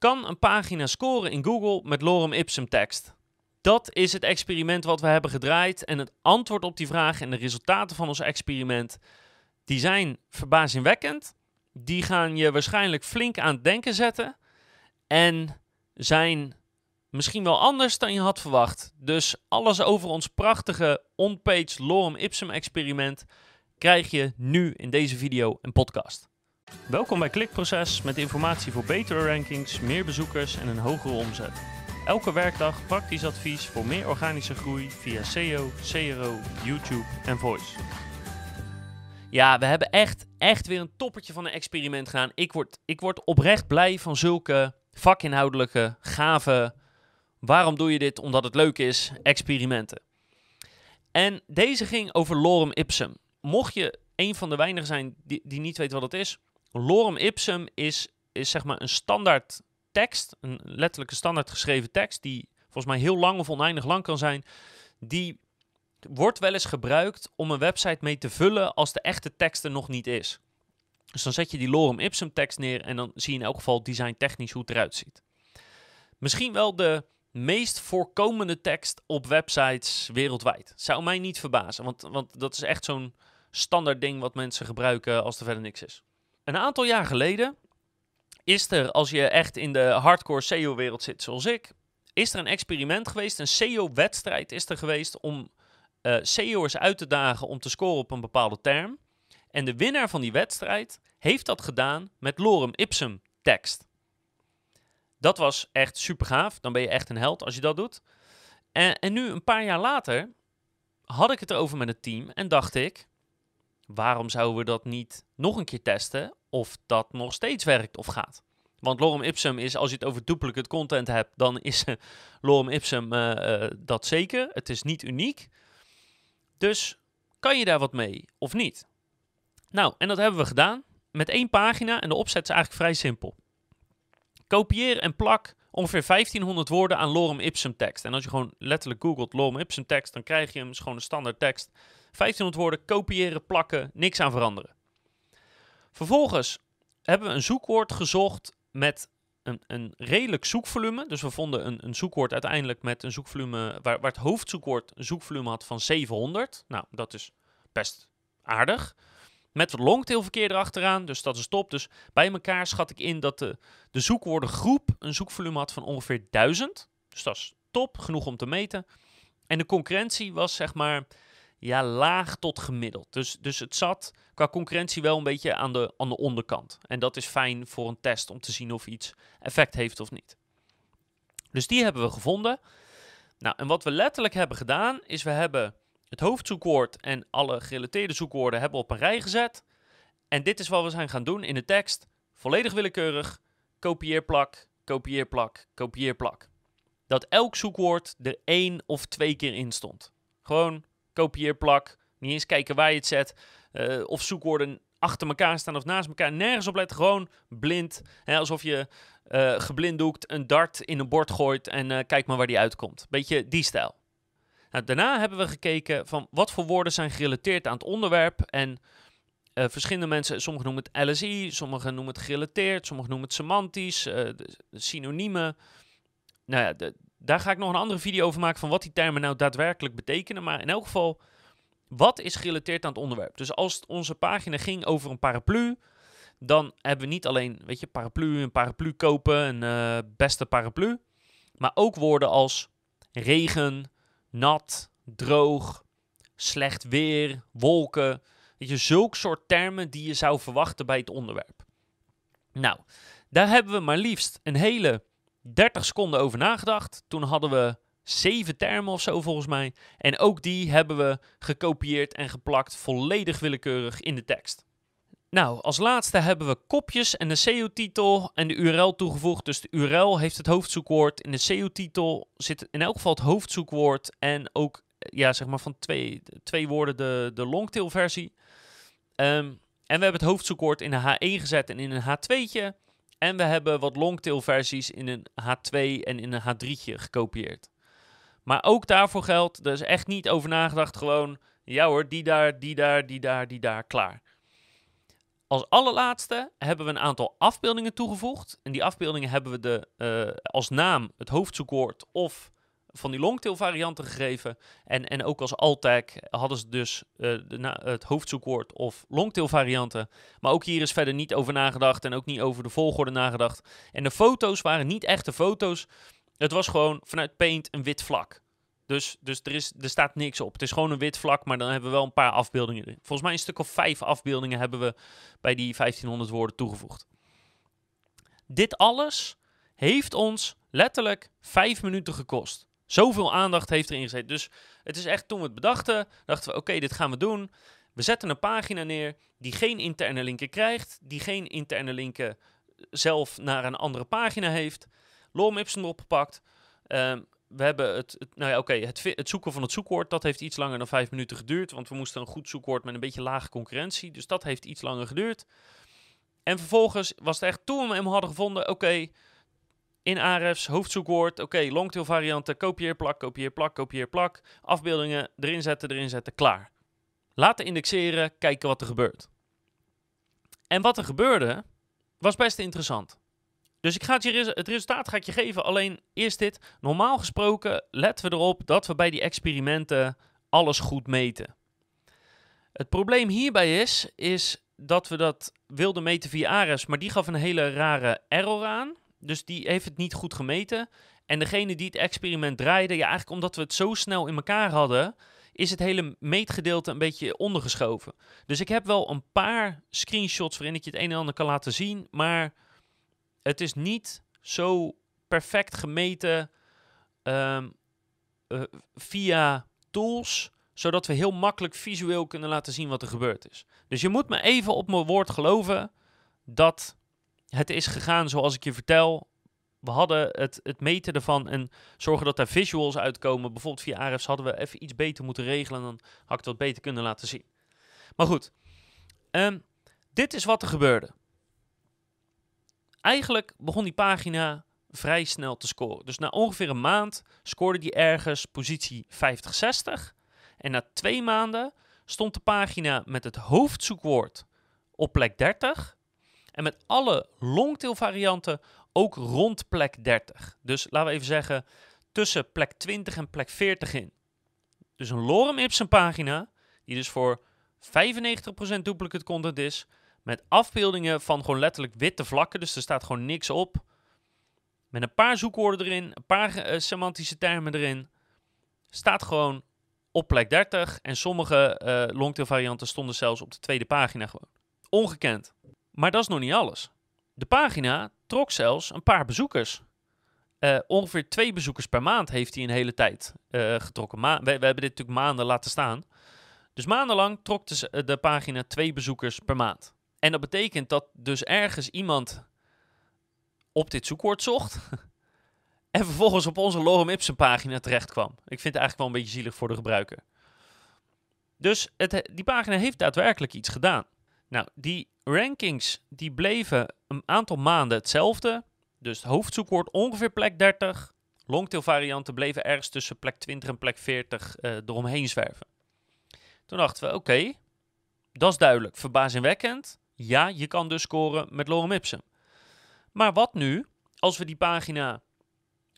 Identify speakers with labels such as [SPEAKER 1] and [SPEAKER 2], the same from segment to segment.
[SPEAKER 1] Kan een pagina scoren in Google met lorem ipsum tekst? Dat is het experiment wat we hebben gedraaid. En het antwoord op die vraag en de resultaten van ons experiment, die zijn verbazingwekkend. Die gaan je waarschijnlijk flink aan het denken zetten. En zijn misschien wel anders dan je had verwacht. Dus alles over ons prachtige on-page lorem ipsum experiment krijg je nu in deze video en podcast. Welkom bij Klikproces met informatie voor betere rankings, meer bezoekers en een hogere omzet. Elke werkdag praktisch advies voor meer organische groei via SEO, CRO, YouTube en Voice. Ja, we hebben echt, echt weer een toppertje van een experiment gedaan. Ik word, ik word oprecht blij van zulke vakinhoudelijke, gave, waarom doe je dit? Omdat het leuk is, experimenten. En deze ging over lorem ipsum. Mocht je een van de weinigen zijn die, die niet weet wat het is, lorem ipsum is, is zeg maar een standaard tekst, een letterlijke standaard geschreven tekst, die volgens mij heel lang of oneindig lang kan zijn, die wordt wel eens gebruikt om een website mee te vullen als de echte tekst er nog niet is. Dus dan zet je die lorem ipsum tekst neer en dan zie je in elk geval designtechnisch hoe het eruit ziet. Misschien wel de meest voorkomende tekst op websites wereldwijd. Zou mij niet verbazen, want, want dat is echt zo'n standaard ding wat mensen gebruiken als er verder niks is. Een aantal jaar geleden is er, als je echt in de hardcore SEO-wereld zit zoals ik, is er een experiment geweest, een SEO-wedstrijd is er geweest om uh, uit te dagen om te scoren op een bepaalde term. En de winnaar van die wedstrijd heeft dat gedaan met lorem ipsum tekst. Dat was echt super gaaf. Dan ben je echt een held als je dat doet. En, en nu, een paar jaar later, had ik het erover met het team en dacht ik: waarom zouden we dat niet nog een keer testen of dat nog steeds werkt of gaat? Want lorem ipsum is, als je het over duplicate content hebt, dan is lorem ipsum uh, uh, dat zeker. Het is niet uniek. Dus kan je daar wat mee of niet? Nou, en dat hebben we gedaan met één pagina en de opzet is eigenlijk vrij simpel. Kopieer en plak ongeveer 1500 woorden aan lorem ipsum tekst. En als je gewoon letterlijk googelt lorem ipsum tekst, dan krijg je hem, is gewoon een standaard tekst. 1500 woorden, kopiëren, plakken, niks aan veranderen. Vervolgens hebben we een zoekwoord gezocht met een, een redelijk zoekvolume. Dus we vonden een, een zoekwoord uiteindelijk met een zoekvolume waar, waar het hoofdzoekwoord een zoekvolume had van 700. Nou, dat is best aardig. Met longtailverkeer erachteraan, dus dat is top. Dus bij elkaar schat ik in dat de, de zoekwoordengroep een zoekvolume had van ongeveer 1000. Dus dat is top, genoeg om te meten. En de concurrentie was zeg maar ja, laag tot gemiddeld. Dus, dus het zat qua concurrentie wel een beetje aan de, aan de onderkant. En dat is fijn voor een test om te zien of iets effect heeft of niet. Dus die hebben we gevonden. Nou, en wat we letterlijk hebben gedaan, is we hebben het hoofdzoekwoord en alle gerelateerde zoekwoorden hebben we op een rij gezet. En dit is wat we zijn gaan doen in de tekst. Volledig willekeurig. Kopieer plak, kopieer plak. Dat elk zoekwoord er één of twee keer in stond. Gewoon kopieer plak. Niet eens kijken waar je het zet. Uh, of zoekwoorden achter elkaar staan of naast elkaar. Nergens op letten. Gewoon blind. Hè, alsof je uh, geblinddoekt een dart in een bord gooit en uh, kijk maar waar die uitkomt. Beetje die stijl. Nou, daarna hebben we gekeken van wat voor woorden zijn gerelateerd aan het onderwerp. En uh, verschillende mensen, sommigen noemen het LSI, sommigen noemen het gerelateerd, sommigen noemen het semantisch, uh, synoniemen. Nou ja, daar ga ik nog een andere video over maken van wat die termen nou daadwerkelijk betekenen. Maar in elk geval, wat is gerelateerd aan het onderwerp? Dus als onze pagina ging over een paraplu, dan hebben we niet alleen, weet je, paraplu, een paraplu kopen, een uh, beste paraplu. Maar ook woorden als regen, nat, droog, slecht weer, wolken. Weet je, zulke soort termen die je zou verwachten bij het onderwerp. Nou, daar hebben we maar liefst een hele 30 seconden over nagedacht. Toen hadden we zeven termen of zo volgens mij. En ook die hebben we gekopieerd en geplakt volledig willekeurig in de tekst. Nou, als laatste hebben we kopjes en de SEO-titel en de URL toegevoegd. Dus de URL heeft het hoofdzoekwoord. In de SEO-titel zit in elk geval het hoofdzoekwoord en ook ja, zeg maar van twee, twee woorden de, de longtail-versie. Um, en we hebben het hoofdzoekwoord in een H1 gezet en in een H2'tje. En we hebben wat longtail-versies in een H2 en in een H3'tje gekopieerd. Maar ook daarvoor geldt, er is echt niet over nagedacht. Gewoon, ja hoor, die daar, die daar, die daar, die daar, klaar. Als allerlaatste hebben we een aantal afbeeldingen toegevoegd. En die afbeeldingen hebben we de, eh, als naam het hoofdzoekwoord of van die longtail varianten gegeven. En, en ook als alt-tag hadden ze dus uh, de het hoofdzoekwoord of longtail varianten. Maar ook hier is verder niet over nagedacht en ook niet over de volgorde nagedacht. En de foto's waren niet echte foto's. Het was gewoon vanuit Paint een wit vlak. Dus, dus er, is, er staat niks op. Het is gewoon een wit vlak, maar dan hebben we wel een paar afbeeldingen. Volgens mij een stuk of vijf afbeeldingen hebben we bij die 1500 woorden toegevoegd. Dit alles heeft ons letterlijk vijf minuten gekost. Zoveel aandacht heeft erin gezeten. Dus het is echt toen we het bedachten, dachten we: oké, dit gaan we doen. We zetten een pagina neer die geen interne linken krijgt, die geen interne linken zelf naar een andere pagina heeft. Lorem Ipsum opgepakt. Um, we hebben het, nou ja, oké, het, het, zoeken van het zoekwoord, dat heeft iets langer dan vijf minuten geduurd. Want we moesten een goed zoekwoord met een beetje lage concurrentie. Dus dat heeft iets langer geduurd. En vervolgens was het echt, toen we hem hadden gevonden, oké, in Ahrefs, hoofdzoekwoord, oké, okay, longtail varianten, kopieer, plak, kopieer, plak, kopieer, plak. Afbeeldingen, erin zetten, erin zetten, klaar. Laten indexeren, kijken wat er gebeurt. En wat er gebeurde, was best interessant. Dus ik ga het, je, het resultaat ga ik je geven. Alleen eerst dit. Normaal gesproken letten we erop dat we bij die experimenten alles goed meten. Het probleem hierbij is, is dat we dat wilden meten via Ares, maar die gaf een hele rare error aan. Dus die heeft het niet goed gemeten. En degene die het experiment draaide, ja, eigenlijk omdat we het zo snel in elkaar hadden, is het hele meetgedeelte een beetje ondergeschoven. Dus ik heb wel een paar screenshots waarin ik je het een en ander kan laten zien, maar het is niet zo perfect gemeten ehm, eh, via tools, zodat we heel makkelijk visueel kunnen laten zien wat er gebeurd is. Dus je moet me even op mijn woord geloven dat het is gegaan zoals ik je vertel. We hadden het, het meten ervan en zorgen dat er visuals uitkomen. Bijvoorbeeld via Ahrefs hadden we even iets beter moeten regelen. Dan had ik wat beter kunnen laten zien. Maar goed, ehm, dit is wat er gebeurde eigenlijk begon die pagina vrij snel te scoren. Dus na ongeveer een maand scoorde die ergens positie 50-60. En na twee maanden stond de pagina met het hoofdzoekwoord op plek 30. En met alle longtail varianten ook rond plek 30. Dus laten we even zeggen tussen plek 20 en plek 40 in. Dus een lorem ipsum pagina, die dus voor 95% duplicate content is, met afbeeldingen van gewoon letterlijk witte vlakken. Dus er staat gewoon niks op. Met een paar zoekwoorden erin, een paar uh, semantische termen erin. Staat gewoon op plek 30. En sommige uh, longtail varianten stonden zelfs op de tweede pagina gewoon. Ongekend. Maar dat is nog niet alles. De pagina trok zelfs een paar bezoekers. Uh, ongeveer twee bezoekers per maand heeft hij een hele tijd getrokken. We, hebben dit natuurlijk maanden laten staan. Dus maandenlang trok de, de pagina twee bezoekers per maand. En dat betekent dat dus ergens iemand op dit zoekwoord zocht. en vervolgens op onze Lorem Ipsum pagina terecht kwam. Ik vind het eigenlijk wel een beetje zielig voor de gebruiker. Dus het, die pagina heeft daadwerkelijk iets gedaan. Nou, die rankings die bleven een aantal maanden hetzelfde. Dus het hoofdzoekwoord ongeveer plek 30. Longtail varianten bleven ergens tussen plek 20 en plek 40 uh, eh, eromheen zwerven. Toen dachten we, oké, dat is duidelijk. Verbazingwekkend. Ja, je kan dus scoren met lorem ipsum. Maar wat nu als we die pagina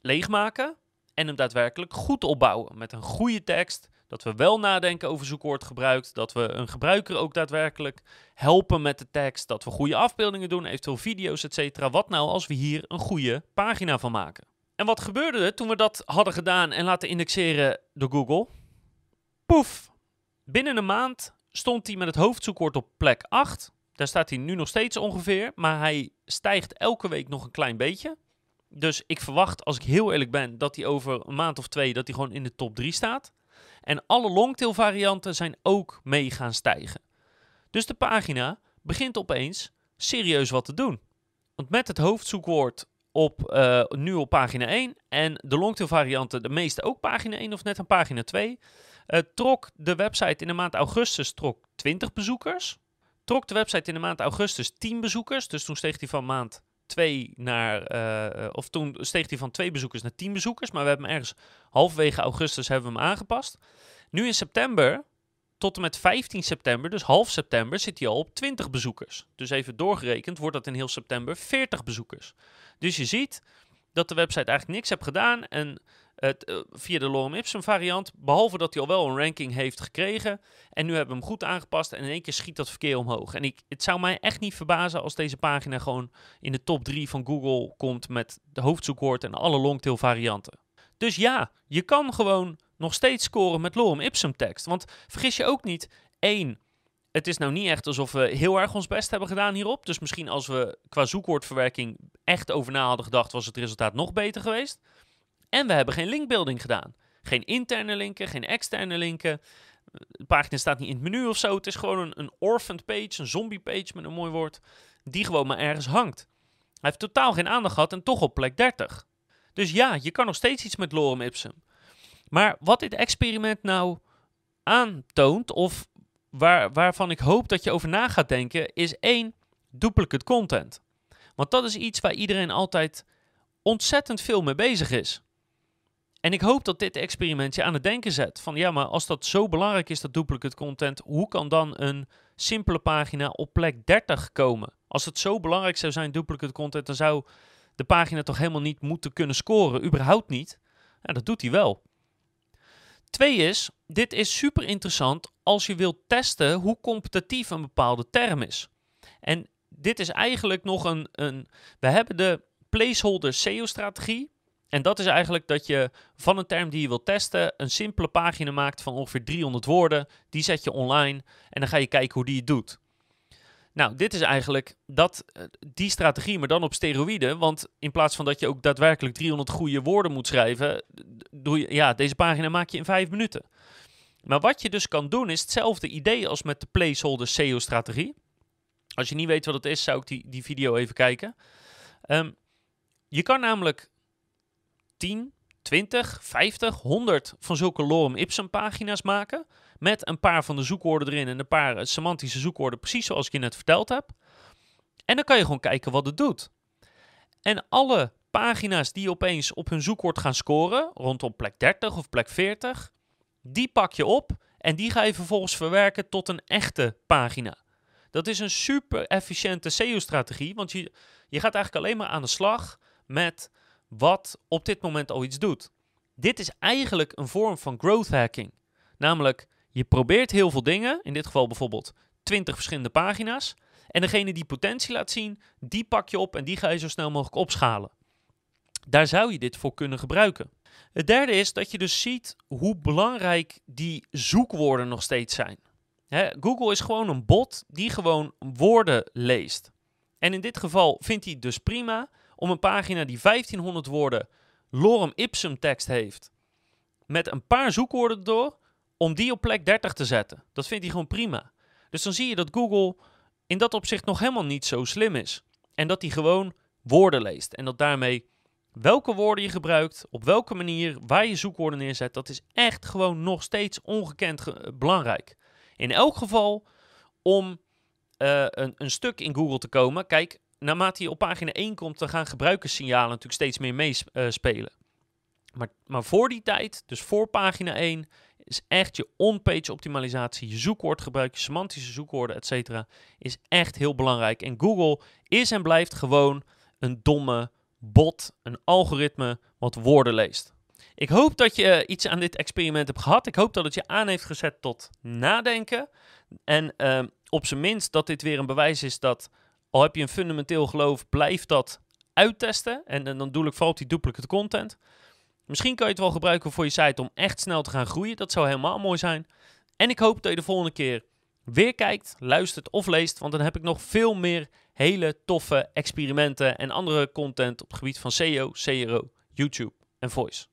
[SPEAKER 1] leegmaken en hem daadwerkelijk goed opbouwen met een goede tekst, dat we wel nadenken over zoekwoordgebruik, dat we een gebruiker ook daadwerkelijk helpen met de tekst, dat we goede afbeeldingen doen, eventueel video's, etc. Wat nou als we hier een goede pagina van maken? En wat gebeurde er toen we dat hadden gedaan en laten indexeren door Google? Poef! Binnen een maand stond hij met het hoofdzoekwoord op plek 8 daar staat hij nu nog steeds ongeveer, maar hij stijgt elke week nog een klein beetje. Dus ik verwacht, als ik heel eerlijk ben, dat hij over een maand of twee dat hij gewoon in de top 3 staat. En alle longtail varianten zijn ook mee gaan stijgen. Dus de pagina begint opeens serieus wat te doen. Want met het hoofdzoekwoord op, uh, nu op pagina 1 en de longtail varianten de meeste ook pagina 1 of net een pagina 2, uh, trok de website in de maand augustus trok 20 bezoekers trok de website in de maand augustus 10 bezoekers. Dus toen steeg hij van maand 2 naar. Uh, of toen steeg hij van 2 bezoekers naar 10 bezoekers. Maar we hebben hem ergens halverwege augustus hebben we hem aangepast. Nu in september tot en met 15 september, dus half september, zit hij al op 20 bezoekers. Dus even doorgerekend wordt dat in heel september 40 bezoekers. Dus je ziet dat de website eigenlijk niks heeft gedaan en het, eh, via de Lorem Ipsum variant, behalve dat hij al wel een ranking heeft gekregen. En nu hebben we hem goed aangepast en in één keer schiet dat verkeer omhoog. En ik, het zou mij echt niet verbazen als deze pagina gewoon in de top 3 van Google komt met de hoofdzoekwoord en alle longtail varianten. Dus ja, je kan gewoon nog steeds scoren met Lorem Ipsum tekst. Want vergis je ook niet, één, het is nou niet echt alsof we heel erg ons best hebben gedaan hierop. Dus misschien als we qua zoekwoordverwerking echt over na hadden gedacht, was het resultaat nog beter geweest. En we hebben geen linkbuilding gedaan. Geen interne linken, geen externe linken. De pagina staat niet in het menu of zo. Het is gewoon een, een orphaned page, een zombie page met een mooi woord, die gewoon maar ergens hangt. Hij heeft totaal geen aandacht gehad en toch op plek 30. Dus ja, je kan nog steeds iets met Lorem Ipsum. Maar wat dit experiment nou aantoont, of waar, waarvan ik hoop dat je over na gaat denken, is één, duplicate content. Want dat is iets waar iedereen altijd ontzettend veel mee bezig is. En ik hoop dat dit experiment je aan het denken zet. Van ja, maar als dat zo belangrijk is, dat duplicate content, hoe kan dan een simpele pagina op plek 30 komen? Als het zo belangrijk zou zijn, duplicate content, dan zou de pagina toch helemaal niet moeten kunnen scoren. Überhaupt niet. Ja, dat doet hij wel. Twee is, dit is super interessant als je wilt testen hoe competitief een bepaalde term is. En dit is eigenlijk nog een. een we hebben de placeholder SEO-strategie. En dat is eigenlijk dat je van een term die je wilt testen een simpele pagina maakt van ongeveer 300 woorden. Die zet je online en dan ga je kijken hoe die het doet. Nou, dit is eigenlijk dat, eh, die strategie, maar dan op steroïden. Want in plaats van dat je ook daadwerkelijk 300 goede woorden moet schrijven, doe je, ja, deze pagina maak je in vijf minuten. Maar wat je dus kan doen, is hetzelfde idee als met de placeholder SEO-strategie. Als je niet weet wat het is, zou ik die, die video even kijken. Um, je kan namelijk 10, 20, 50, 100 van zulke lorem ipsum pagina's maken. Met een paar van de zoekwoorden erin en een paar eh, semantische zoekwoorden, precies zoals ik je net verteld heb. En dan kan je gewoon kijken wat het doet. En alle pagina's die opeens op hun zoekwoord gaan scoren, rondom plek 30 of plek 40, die pak je op en die ga je vervolgens verwerken tot een echte pagina. Dat is een super efficiënte SEO-strategie, want je, je gaat eigenlijk alleen maar aan de slag met wat op dit moment al iets doet. Dit is eigenlijk een vorm van growth hacking. Namelijk, je probeert heel veel dingen, in dit geval bijvoorbeeld 20 verschillende pagina's. En degene die potentie laat zien, die pak je op en die ga je zo snel mogelijk opschalen. Daar zou je dit voor kunnen gebruiken. Het derde is dat je dus ziet hoe belangrijk die zoekwoorden nog steeds zijn. Google is gewoon een bot die gewoon woorden leest. En in dit geval vindt hij dus prima om een pagina die 1500 woorden lorem ipsum tekst heeft, met een paar zoekwoorden door, om die op plek 30 te zetten. Dat vindt hij gewoon prima. Dus dan zie je dat Google in dat opzicht nog helemaal niet zo slim is. En dat hij gewoon woorden leest. En dat daarmee welke woorden je gebruikt, op welke manier, waar je zoekwoorden neerzet, dat is echt gewoon nog steeds ongekend belangrijk. In elk geval om uh, een, een, stuk in Google te komen. Kijk, naarmate je op pagina 1 komt, dan gaan gebruikerssignalen natuurlijk steeds meer meespelen. Uh, maar, maar voor die tijd, dus voor pagina 1, is echt je on-page optimalisatie, je zoekwoordgebruik, je semantische zoekwoorden, etc. is echt heel belangrijk. En Google is en blijft gewoon een domme bot, een algoritme wat woorden leest. Ik hoop dat je iets aan dit experiment hebt gehad. Ik hoop dat het je aan heeft gezet tot nadenken. En uh, op zijn minst dat dit weer een bewijs is dat al heb je een fundamenteel geloof, blijf dat uittesten. En, en dan doe ik vooral die duplicate content. Misschien kan je het wel gebruiken voor je site om echt snel te gaan groeien. Dat zou helemaal mooi zijn. En ik hoop dat je de volgende keer weer kijkt, luistert of leest. Want dan heb ik nog veel meer hele toffe experimenten en andere content op het gebied van SEO, CRO, YouTube en Voice.